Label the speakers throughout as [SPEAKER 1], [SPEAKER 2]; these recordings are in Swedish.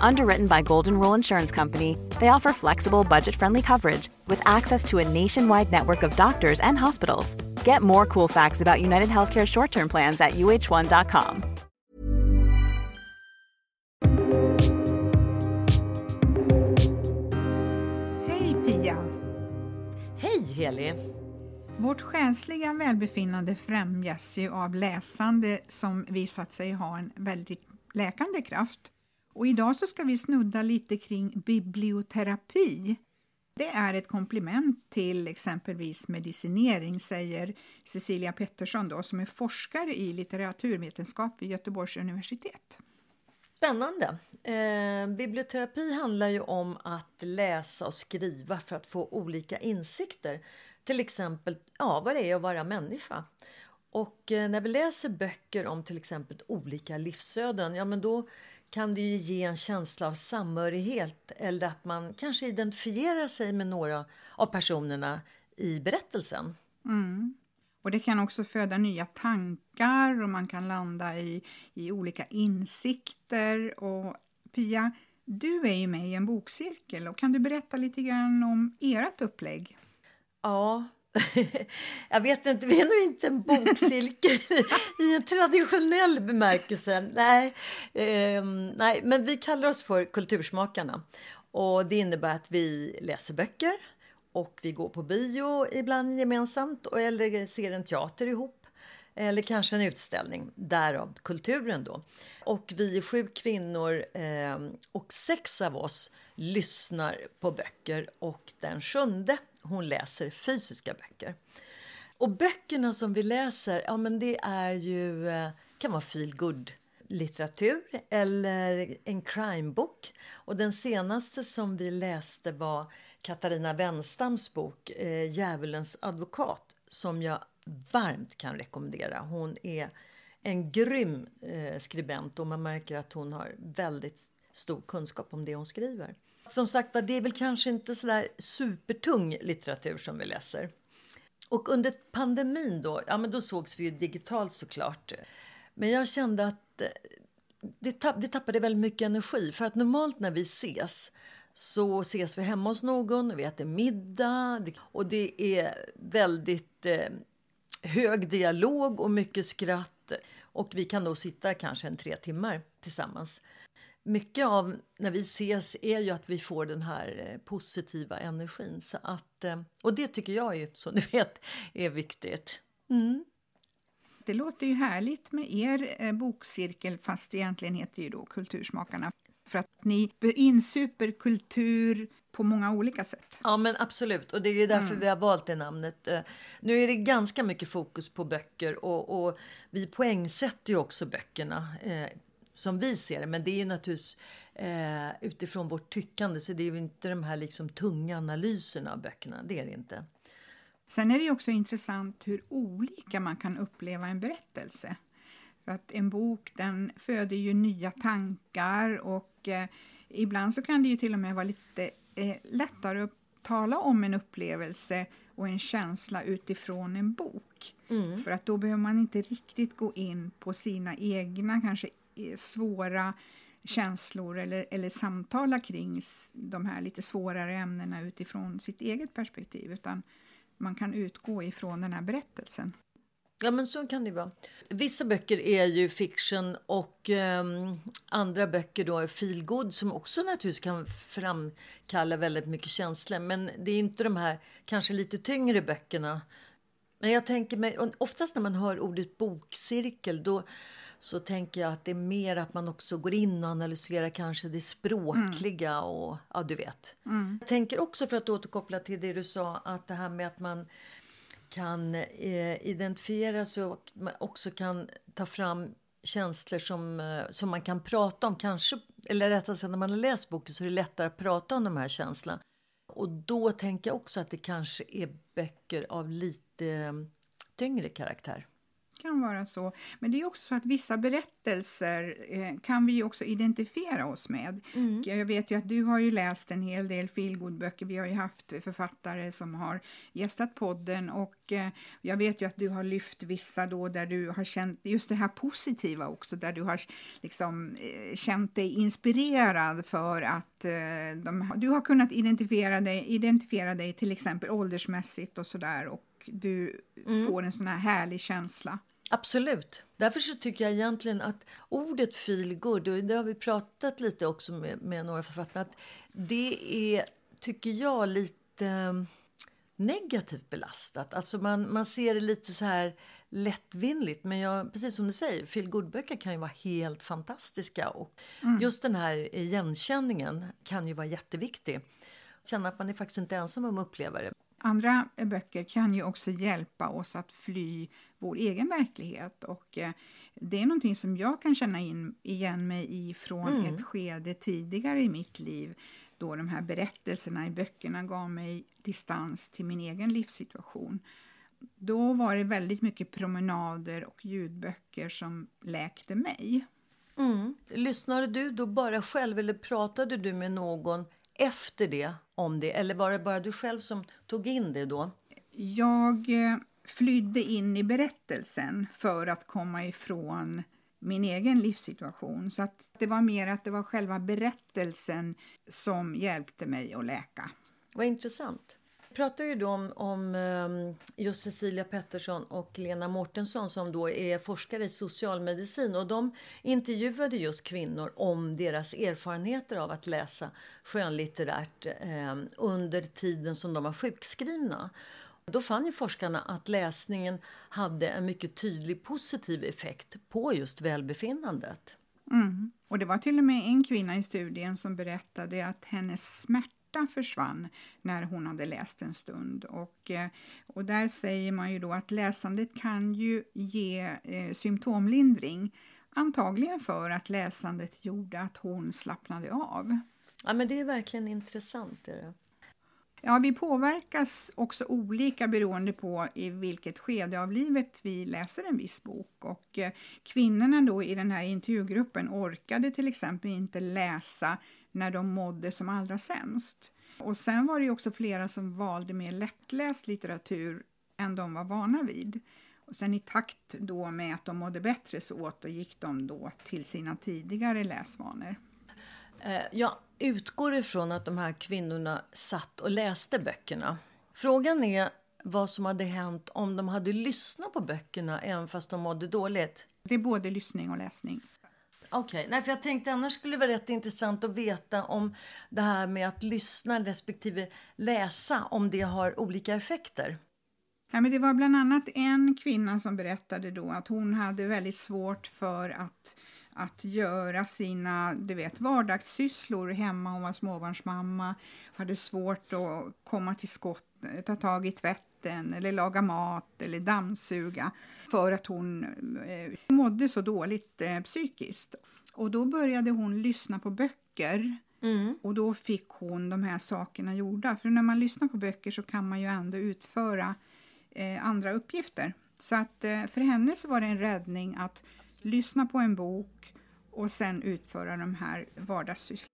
[SPEAKER 1] Underwritten by Golden Rule Insurance Company, they offer flexible, budget friendly coverage with access to a nationwide network of doctors and hospitals. Get more cool facts about United Healthcare short term plans at uh1.com.
[SPEAKER 2] Hej Pia!
[SPEAKER 3] Hej Heli!
[SPEAKER 2] Vårt själsliga välbefinnande främjas ju av läsande som visat sig ha en väldigt läkande kraft. Och idag så ska vi snudda lite kring biblioterapi. Det är ett komplement till exempelvis medicinering, säger Cecilia Pettersson då, som är forskare i litteraturvetenskap vid Göteborgs universitet.
[SPEAKER 3] Spännande! Eh, biblioterapi handlar ju om att läsa och skriva för att få olika insikter. Till exempel ja, vad det är att vara människa. Och eh, när vi läser böcker om till exempel olika livsöden, ja men då kan det ju ge en känsla av samhörighet eller att man kanske identifierar sig med några av personerna i berättelsen.
[SPEAKER 2] Mm. Och Det kan också föda nya tankar och man kan landa i, i olika insikter. Och Pia, du är ju med i en bokcirkel och kan du berätta lite grann om ert upplägg?
[SPEAKER 3] Ja, jag vet inte, vi är nog inte en bokcirkel i en traditionell bemärkelse. Nej, eh, nej, men vi kallar oss för Kultursmakarna. Och det innebär att vi läser böcker och vi går på bio ibland gemensamt eller ser en teater ihop eller kanske en utställning, därav kulturen då. Och vi är sju kvinnor eh, och sex av oss lyssnar på böcker och den sjunde hon läser fysiska böcker. Och böckerna som vi läser, ja men det är ju, eh, kan vara feel good litteratur eller en crimebok. Och den senaste som vi läste var Katarina Wenstams bok eh, Djävulens advokat som jag varmt kan rekommendera. Hon är en grym eh, skribent och man märker att hon har väldigt stor kunskap om det hon skriver. Som sagt det är väl kanske inte sådär supertung litteratur som vi läser. Och under pandemin då, ja men då sågs vi ju digitalt såklart. Men jag kände att eh, det tapp, vi tappade väldigt mycket energi. För att normalt när vi ses så ses vi hemma hos någon, vi äter middag och det är väldigt eh, hög dialog och mycket skratt. Och vi kan då sitta kanske en tre timmar tillsammans mycket av när vi ses är ju att vi får den här eh, positiva energin. Så att, eh, och det tycker jag ju, som du vet, är viktigt. Mm.
[SPEAKER 2] Det låter ju härligt med er eh, bokcirkel, fast egentligen heter ju då Kultursmakarna. För att ni insuper kultur på många olika sätt.
[SPEAKER 3] Ja men absolut och det är ju därför mm. vi har valt det namnet. Nu är det ganska mycket fokus på böcker och, och vi poängsätter ju också böckerna som vi ser det. Men det är ju naturligtvis eh, utifrån vårt tyckande så det är ju inte de här liksom tunga analyserna av böckerna. Det är det inte.
[SPEAKER 2] Sen är det också intressant hur olika man kan uppleva en berättelse. För att en bok den föder ju nya tankar och eh, ibland så kan det ju till och med vara lite eh, lättare att tala om en upplevelse och en känsla utifrån en bok. Mm. För att då behöver man inte riktigt gå in på sina egna kanske Eh, svåra känslor eller, eller samtala kring de här lite svårare ämnena utifrån sitt eget perspektiv utan man kan utgå ifrån den här berättelsen.
[SPEAKER 3] Ja, men så kan det vara. Vissa böcker är ju fiction och eh, andra böcker då är feelgood som också naturligtvis kan framkalla väldigt mycket känslor. Men det är inte de här kanske lite tyngre böckerna. Men jag tänker mig, oftast när man hör ordet bokcirkel då så tänker jag att det är mer att man också går in och analyserar kanske det språkliga mm. och ja, du vet. Mm. Jag tänker också för att återkoppla till det du sa att det här med att man kan eh, identifiera sig och också kan ta fram känslor som, eh, som man kan prata om. Kanske, eller rättare sagt, när man har läst boken så är det lättare att prata om de här känslorna. Och då tänker jag också att det kanske är böcker av lite eh, tyngre karaktär
[SPEAKER 2] kan vara så. Men det är också så att vissa berättelser eh, kan vi också identifiera oss med. Mm. Jag vet ju att du har ju läst en hel del feelgood-böcker. Vi har ju haft författare som har gästat podden och eh, jag vet ju att du har lyft vissa då där du har känt just det här positiva också, där du har liksom eh, känt dig inspirerad för att eh, de, du har kunnat identifiera dig, identifiera dig till exempel åldersmässigt och sådär och du mm. får en sån här härlig känsla.
[SPEAKER 3] Absolut. Därför så tycker jag egentligen att ordet feelgood, och det har vi pratat lite också med, med några författare, att det är, tycker jag, lite mm, negativt belastat. Alltså man, man ser det lite så här lättvindigt. Men jag, precis som du säger, feelgood-böcker kan ju vara helt fantastiska. Och mm. just den här igenkänningen kan ju vara jätteviktig. Känna att man är faktiskt inte ensam om att uppleva det.
[SPEAKER 2] Andra böcker kan ju också hjälpa oss att fly vår egen verklighet och eh, det är någonting som jag kan känna in, igen mig i från mm. ett skede tidigare i mitt liv då de här berättelserna i böckerna gav mig distans till min egen livssituation. Då var det väldigt mycket promenader och ljudböcker som läkte mig.
[SPEAKER 3] Mm. Lyssnade du då bara själv eller pratade du med någon efter det om det? Eller var det bara du själv som tog in det då?
[SPEAKER 2] Jag eh, flydde in i berättelsen för att komma ifrån min egen livssituation. Så att det var mer att det var själva berättelsen som hjälpte mig att läka.
[SPEAKER 3] Vad intressant pratar ju då om, om ehm, just Cecilia Pettersson och Lena Mortensson som då är forskare i socialmedicin och de intervjuade just kvinnor om deras erfarenheter av att läsa skönlitterärt eh, under tiden som de var sjukskrivna. Då fann ju forskarna att läsningen hade en mycket tydlig positiv effekt på just välbefinnandet.
[SPEAKER 2] Mm. Och det var till och med en kvinna i studien som berättade att hennes smärta smärta försvann när hon hade läst en stund. Och, eh, och där säger man ju då att läsandet kan ju ge eh, symptomlindring. Antagligen för att läsandet gjorde att hon slappnade av.
[SPEAKER 3] Ja, men det är verkligen intressant. Är det?
[SPEAKER 2] Ja, vi påverkas också olika beroende på i vilket skede av livet vi läser en viss bok. Och eh, kvinnorna då i den här intervjugruppen orkade till exempel inte läsa när de mådde som allra sämst. Och sen var det också flera som valde mer lättläst litteratur än de var vana vid. Och sen i takt då med att de mådde bättre så återgick de då till sina tidigare läsvanor.
[SPEAKER 3] Eh, jag utgår ifrån att de här kvinnorna satt och läste böckerna. Frågan är vad som hade hänt om de hade lyssnat på böckerna även fast de mådde dåligt.
[SPEAKER 2] Det är både lyssning och läsning.
[SPEAKER 3] Okej, okay. för jag tänkte annars skulle det vara rätt intressant att veta om det här med att lyssna respektive läsa, om det har olika effekter.
[SPEAKER 2] Ja, men det var bland annat en kvinna som berättade då att hon hade väldigt svårt för att, att göra sina du vet, vardagssysslor hemma. Hon var småbarnsmamma, hade svårt att komma till skott, ta tag i tvätten eller laga mat eller dammsuga för att hon eh, mådde så dåligt eh, psykiskt. Och då började hon lyssna på böcker mm. och då fick hon de här sakerna gjorda. För när man lyssnar på böcker så kan man ju ändå utföra eh, andra uppgifter. Så att eh, för henne så var det en räddning att lyssna på en bok och sen utföra de här vardagssysslorna.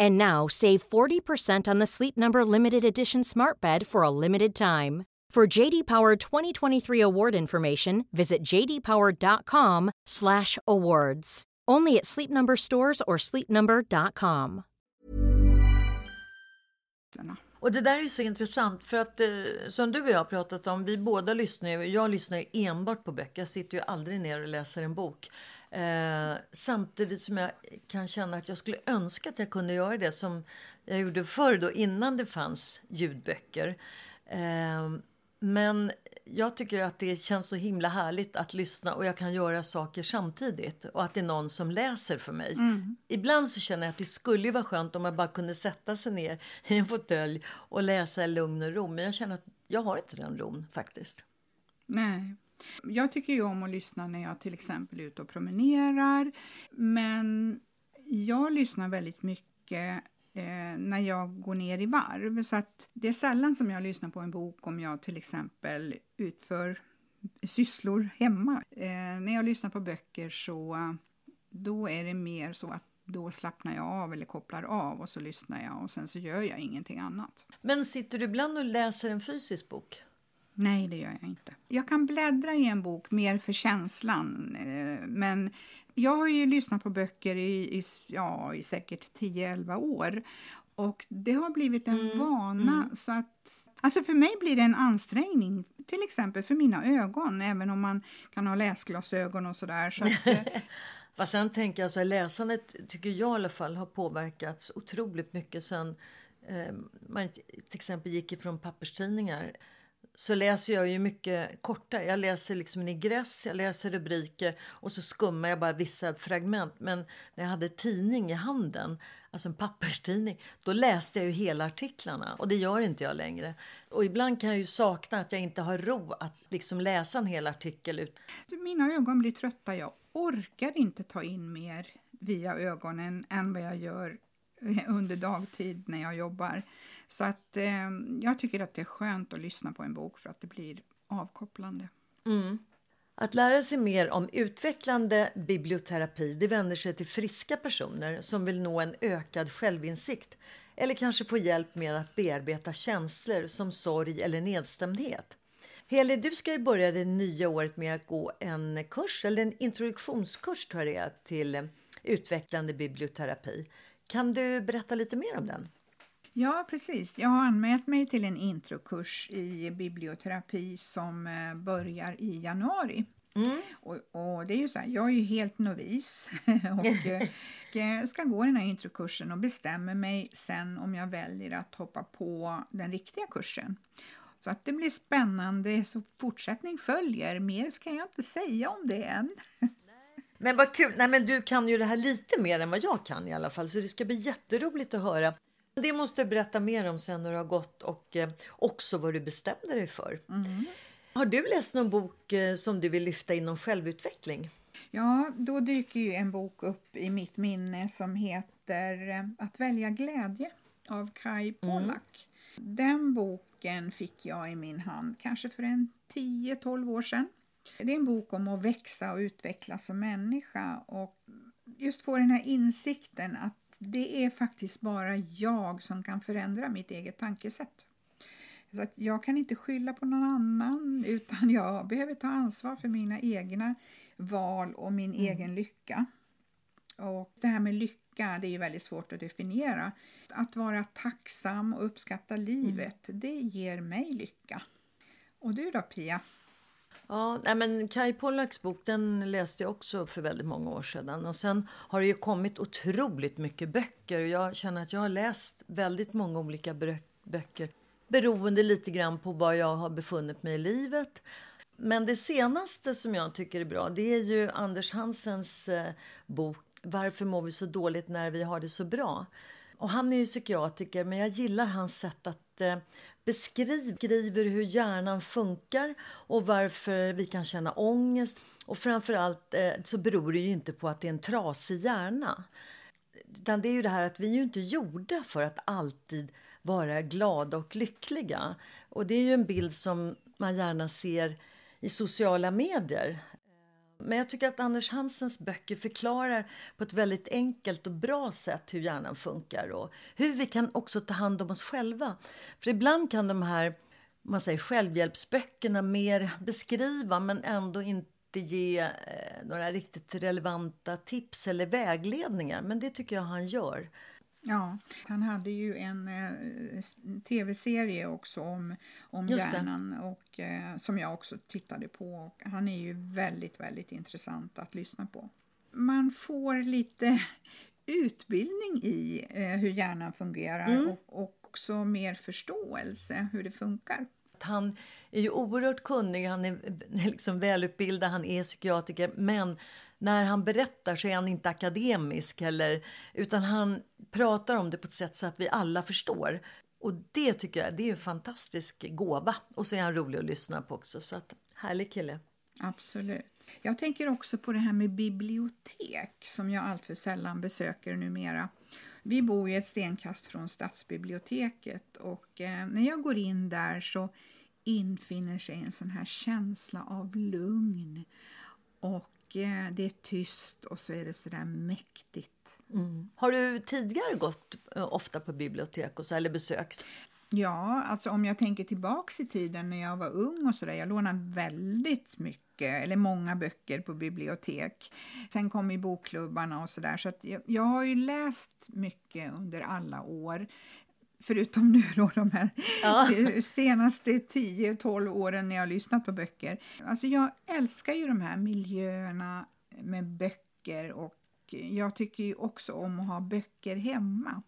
[SPEAKER 4] And now save 40% on the Sleep Number limited edition Smart Bed for a limited time. For JD Power 2023 award information, visit jdpower.com/awards. Only at Sleep Number stores or sleepnumber.com.
[SPEAKER 3] Och det där är så intressant för att eh, som du och jag har pratat om, vi båda lyssnar ju, jag lyssnar ju enbart på böcker, jag sitter ju aldrig ner och läser en bok. Eh, samtidigt som jag kan känna att jag skulle önska att jag kunde göra det som jag gjorde förr då innan det fanns ljudböcker. Eh, men jag tycker att det känns så himla härligt att lyssna och jag kan göra saker samtidigt och att det är någon som läser för mig. Mm. Ibland så känner jag att det skulle vara skönt om jag bara kunde sätta sig ner i en fåtölj och läsa i lugn och ro. Men jag känner att jag har inte den ron faktiskt.
[SPEAKER 2] Nej. Jag tycker ju om att lyssna när jag till exempel är ute och promenerar. Men jag lyssnar väldigt mycket eh, när jag går ner i varv. Så att det är sällan som jag lyssnar på en bok om jag till exempel utför sysslor hemma. Eh, när jag lyssnar på böcker så då är det mer så att då slappnar jag av eller kopplar av och så lyssnar jag och sen så gör jag ingenting annat.
[SPEAKER 3] Men sitter du ibland och läser en fysisk bok?
[SPEAKER 2] Nej, det gör jag inte. Jag kan bläddra i en bok mer för känslan, eh, men jag har ju lyssnat på böcker i, i, ja, i säkert 10-11 år och det har blivit en mm. vana mm. så att Alltså för mig blir det en ansträngning, till exempel för mina ögon, även om man kan ha läsglasögon och sådär. Så att, eh,
[SPEAKER 3] Fast sen tänker jag så här, läsandet tycker jag i alla fall har påverkats otroligt mycket sen eh, man till exempel gick ifrån papperstidningar så läser jag ju mycket kortare. Jag läser liksom en ingress, jag läser rubriker och så skummar jag bara vissa fragment. Men när jag hade tidning i handen, alltså en papperstidning, då läste jag ju hela artiklarna och det gör inte jag längre. Och ibland kan jag ju sakna att jag inte har ro att liksom läsa en hel artikel. Ut.
[SPEAKER 2] Alltså, mina ögon blir trötta, jag orkar inte ta in mer via ögonen än vad jag gör under dagtid när jag jobbar. Så att eh, jag tycker att det är skönt att lyssna på en bok för att det blir avkopplande.
[SPEAKER 3] Mm. Att lära sig mer om utvecklande biblioterapi det vänder sig till friska personer som vill nå en ökad självinsikt eller kanske få hjälp med att bearbeta känslor som sorg eller nedstämdhet. Heli, du ska ju börja det nya året med att gå en kurs, eller en introduktionskurs tror jag det är, till utvecklande biblioterapi. Kan du berätta lite mer om den?
[SPEAKER 2] Ja, precis. Jag har anmält mig till en introkurs i biblioterapi som eh, börjar i januari. Mm. Och, och, det är ju så här, jag är ju helt novis och eh, ska gå den här introkursen och bestämmer mig sen om jag väljer att hoppa på den riktiga kursen. Så att det blir spännande, så fortsättning följer. Mer ska jag inte säga om det än.
[SPEAKER 3] Men vad kul! Nej, men du kan ju det här lite mer än vad jag kan i alla fall, så det ska bli jätteroligt att höra. Det måste du berätta mer om sen när du har gått och eh, också vad du bestämde dig för. Mm. Har du läst någon bok eh, som du vill lyfta inom självutveckling?
[SPEAKER 2] Ja, då dyker ju en bok upp i mitt minne som heter eh, Att välja glädje av Kai. Pollak. Mm. Den boken fick jag i min hand kanske för en 10-12 år sedan. Det är en bok om att växa och utvecklas som människa och just få den här insikten att det är faktiskt bara jag som kan förändra mitt eget tankesätt. Så att jag kan inte skylla på någon annan utan jag behöver ta ansvar för mina egna val och min mm. egen lycka. Och det här med lycka, det är ju väldigt svårt att definiera. Att vara tacksam och uppskatta livet,
[SPEAKER 3] Mm.
[SPEAKER 2] det ger mig lycka. Och du då Pia?
[SPEAKER 3] Ja, nej men Kai Pollaks bok den läste jag också för väldigt många år sedan. Och sen har det ju kommit otroligt mycket böcker. Och jag känner att jag har läst väldigt många olika böcker. Beroende lite grann på var jag har befunnit mig i livet. Men det senaste som jag tycker är bra det är ju Anders Hansens eh, bok Varför mår vi så dåligt när vi har det så bra? Och han är ju psykiatriker men jag gillar hans sätt att Eh, beskriver hur hjärnan funkar och varför vi kan känna ångest. Och framförallt eh, så beror det ju inte på att det är en trasig hjärna. Utan det är ju det här att vi är ju inte gjorda för att alltid vara glada och lyckliga. Och det är ju en bild som man gärna ser i sociala medier. Men jag tycker att Anders Hansens böcker förklarar på ett väldigt enkelt och bra sätt hur hjärnan funkar och hur vi kan också ta hand om oss själva. För ibland kan de här man säger, självhjälpsböckerna mer beskriva men ändå inte ge eh, några riktigt relevanta tips eller vägledningar. Men det tycker jag han gör.
[SPEAKER 2] Ja, han hade ju en eh, tv-serie också om, om
[SPEAKER 3] Just
[SPEAKER 2] hjärnan och, eh, som jag också tittade på. Han är ju väldigt, väldigt intressant att lyssna på. Man får lite utbildning i eh, hur hjärnan fungerar
[SPEAKER 3] Mm.
[SPEAKER 2] och, och också mer förståelse hur det funkar.
[SPEAKER 3] Han är ju oerhört kunnig, han är liksom välutbildad, han är psykiatriker men när han berättar så är han inte akademisk heller, utan han pratar om det på ett sätt så att vi alla förstår. Och det tycker jag det är en fantastisk gåva. Och så är han rolig att lyssna på också. Så att, härlig kille.
[SPEAKER 2] Absolut. Jag tänker också på det här med bibliotek som jag alltför sällan besöker numera. Vi bor ju ett stenkast från stadsbiblioteket och eh, när jag går in där så infinner sig en sån här känsla av lugn och det är tyst och så är det sådär mäktigt.
[SPEAKER 3] Har du tidigare gått eh, ofta på bibliotek och så, eller besökt?
[SPEAKER 2] Ja, alltså om jag tänker tillbaks i tiden när jag var ung och sådär. Jag lånade väldigt mycket, eller många böcker på bibliotek. Sen kom ju bokklubbarna och sådär. Så att jag, jag har ju läst mycket under alla år. Förutom nu då de här eh, senaste 10-12 åren när jag har lyssnat på böcker. Alltså jag älskar ju de här miljöerna med böcker och jag tycker ju också om att ha böcker hemma.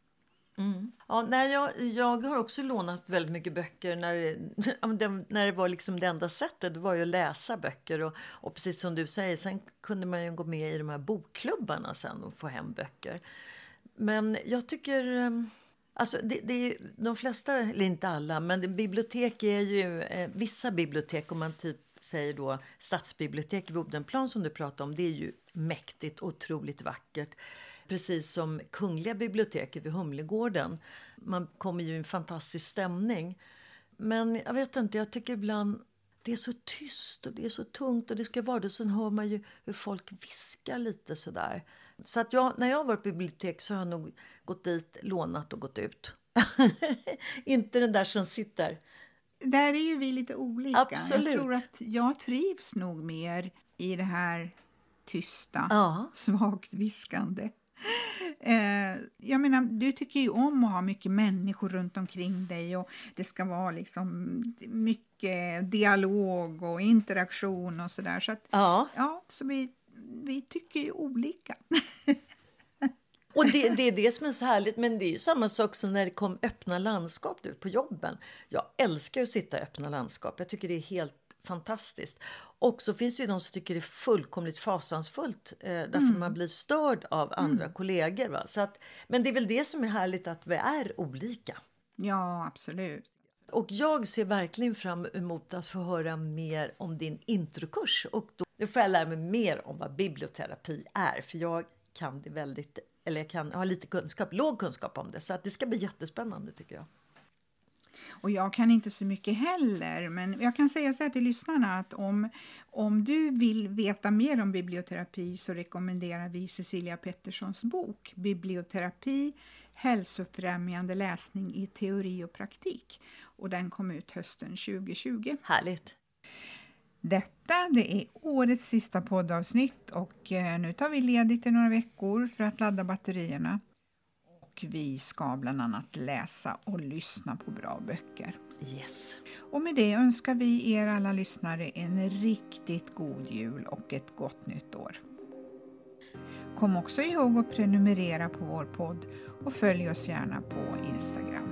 [SPEAKER 3] Ja, nej, jag, jag har också lånat väldigt mycket böcker när, det- ja, när det var liksom det enda sättet. Det var ju att läsa böcker. Och, och precis som du säger, sen kunde man ju gå med i de här bokklubbarna sen och få hem böcker. Men jag tycker... Alltså det, det är ju, de flesta, eller inte alla, men bibliotek är ju... Eh, vissa bibliotek, om man typ säger då stadsbibliotek i Odenplan som du pratade om, det är ju mäktigt, otroligt vackert. Precis som Kungliga biblioteket vid Humlegården. Man kommer ju i en fantastisk stämning. Men jag vet inte, jag tycker ibland det är så tyst och det är så tungt och det ska vara det. Sen hör man ju hur folk viskar lite sådär. Så att jag, när jag har varit på bibliotek så har jag nog gått dit, lånat och gått ut. inte den där som sitter.
[SPEAKER 2] Där är ju vi lite olika.
[SPEAKER 3] Absolut.
[SPEAKER 2] Jag tror att jag trivs nog mer i det här tysta,
[SPEAKER 3] Ja.
[SPEAKER 2] svagt viskande. Eh, jag menar, du tycker ju om att ha mycket människor runt omkring dig och det ska vara liksom mycket dialog och interaktion och sådär. Så att,
[SPEAKER 3] Ja.
[SPEAKER 2] ja, så vi, vi tycker ju olika.
[SPEAKER 3] Och det, det är det som är så härligt. Men det är ju samma sak som när det kom öppna landskap du, på jobben. Jag älskar att sitta i öppna landskap. Jag tycker det är helt fantastiskt. Och så finns det ju de som tycker det är fullkomligt fasansfullt eh, därför man blir störd av andra kollegor. Va? Så att, men det är väl det som är härligt att vi är olika.
[SPEAKER 2] ja, absolut.
[SPEAKER 3] Och jag ser verkligen fram emot att få höra mer om din introkurs. Och då, får jag lära mig mer om vad biblioterapi är. För jag kan det väldigt, eller jag kan, ha har lite kunskap, låg kunskap om det. Så att det ska bli jättespännande tycker jag.
[SPEAKER 2] Och jag kan inte så mycket heller, men jag kan säga så här till lyssnarna att om, om du vill veta mer om biblioterapi så rekommenderar vi Cecilia Petterssons bok Biblioterapi, hälsofrämjande läsning i teori och praktik. Och den kom ut hösten 2020.
[SPEAKER 3] Härligt.
[SPEAKER 2] Detta det är årets sista poddavsnitt och eh, nu tar vi ledigt i några veckor för att ladda batterierna. Och vi ska bland annat läsa och lyssna på bra böcker.
[SPEAKER 3] Yes.
[SPEAKER 2] Och med det önskar vi er alla lyssnare en riktigt god jul och ett gott nytt år. Kom också ihåg att prenumerera på vår podd och följ oss gärna på Instagram.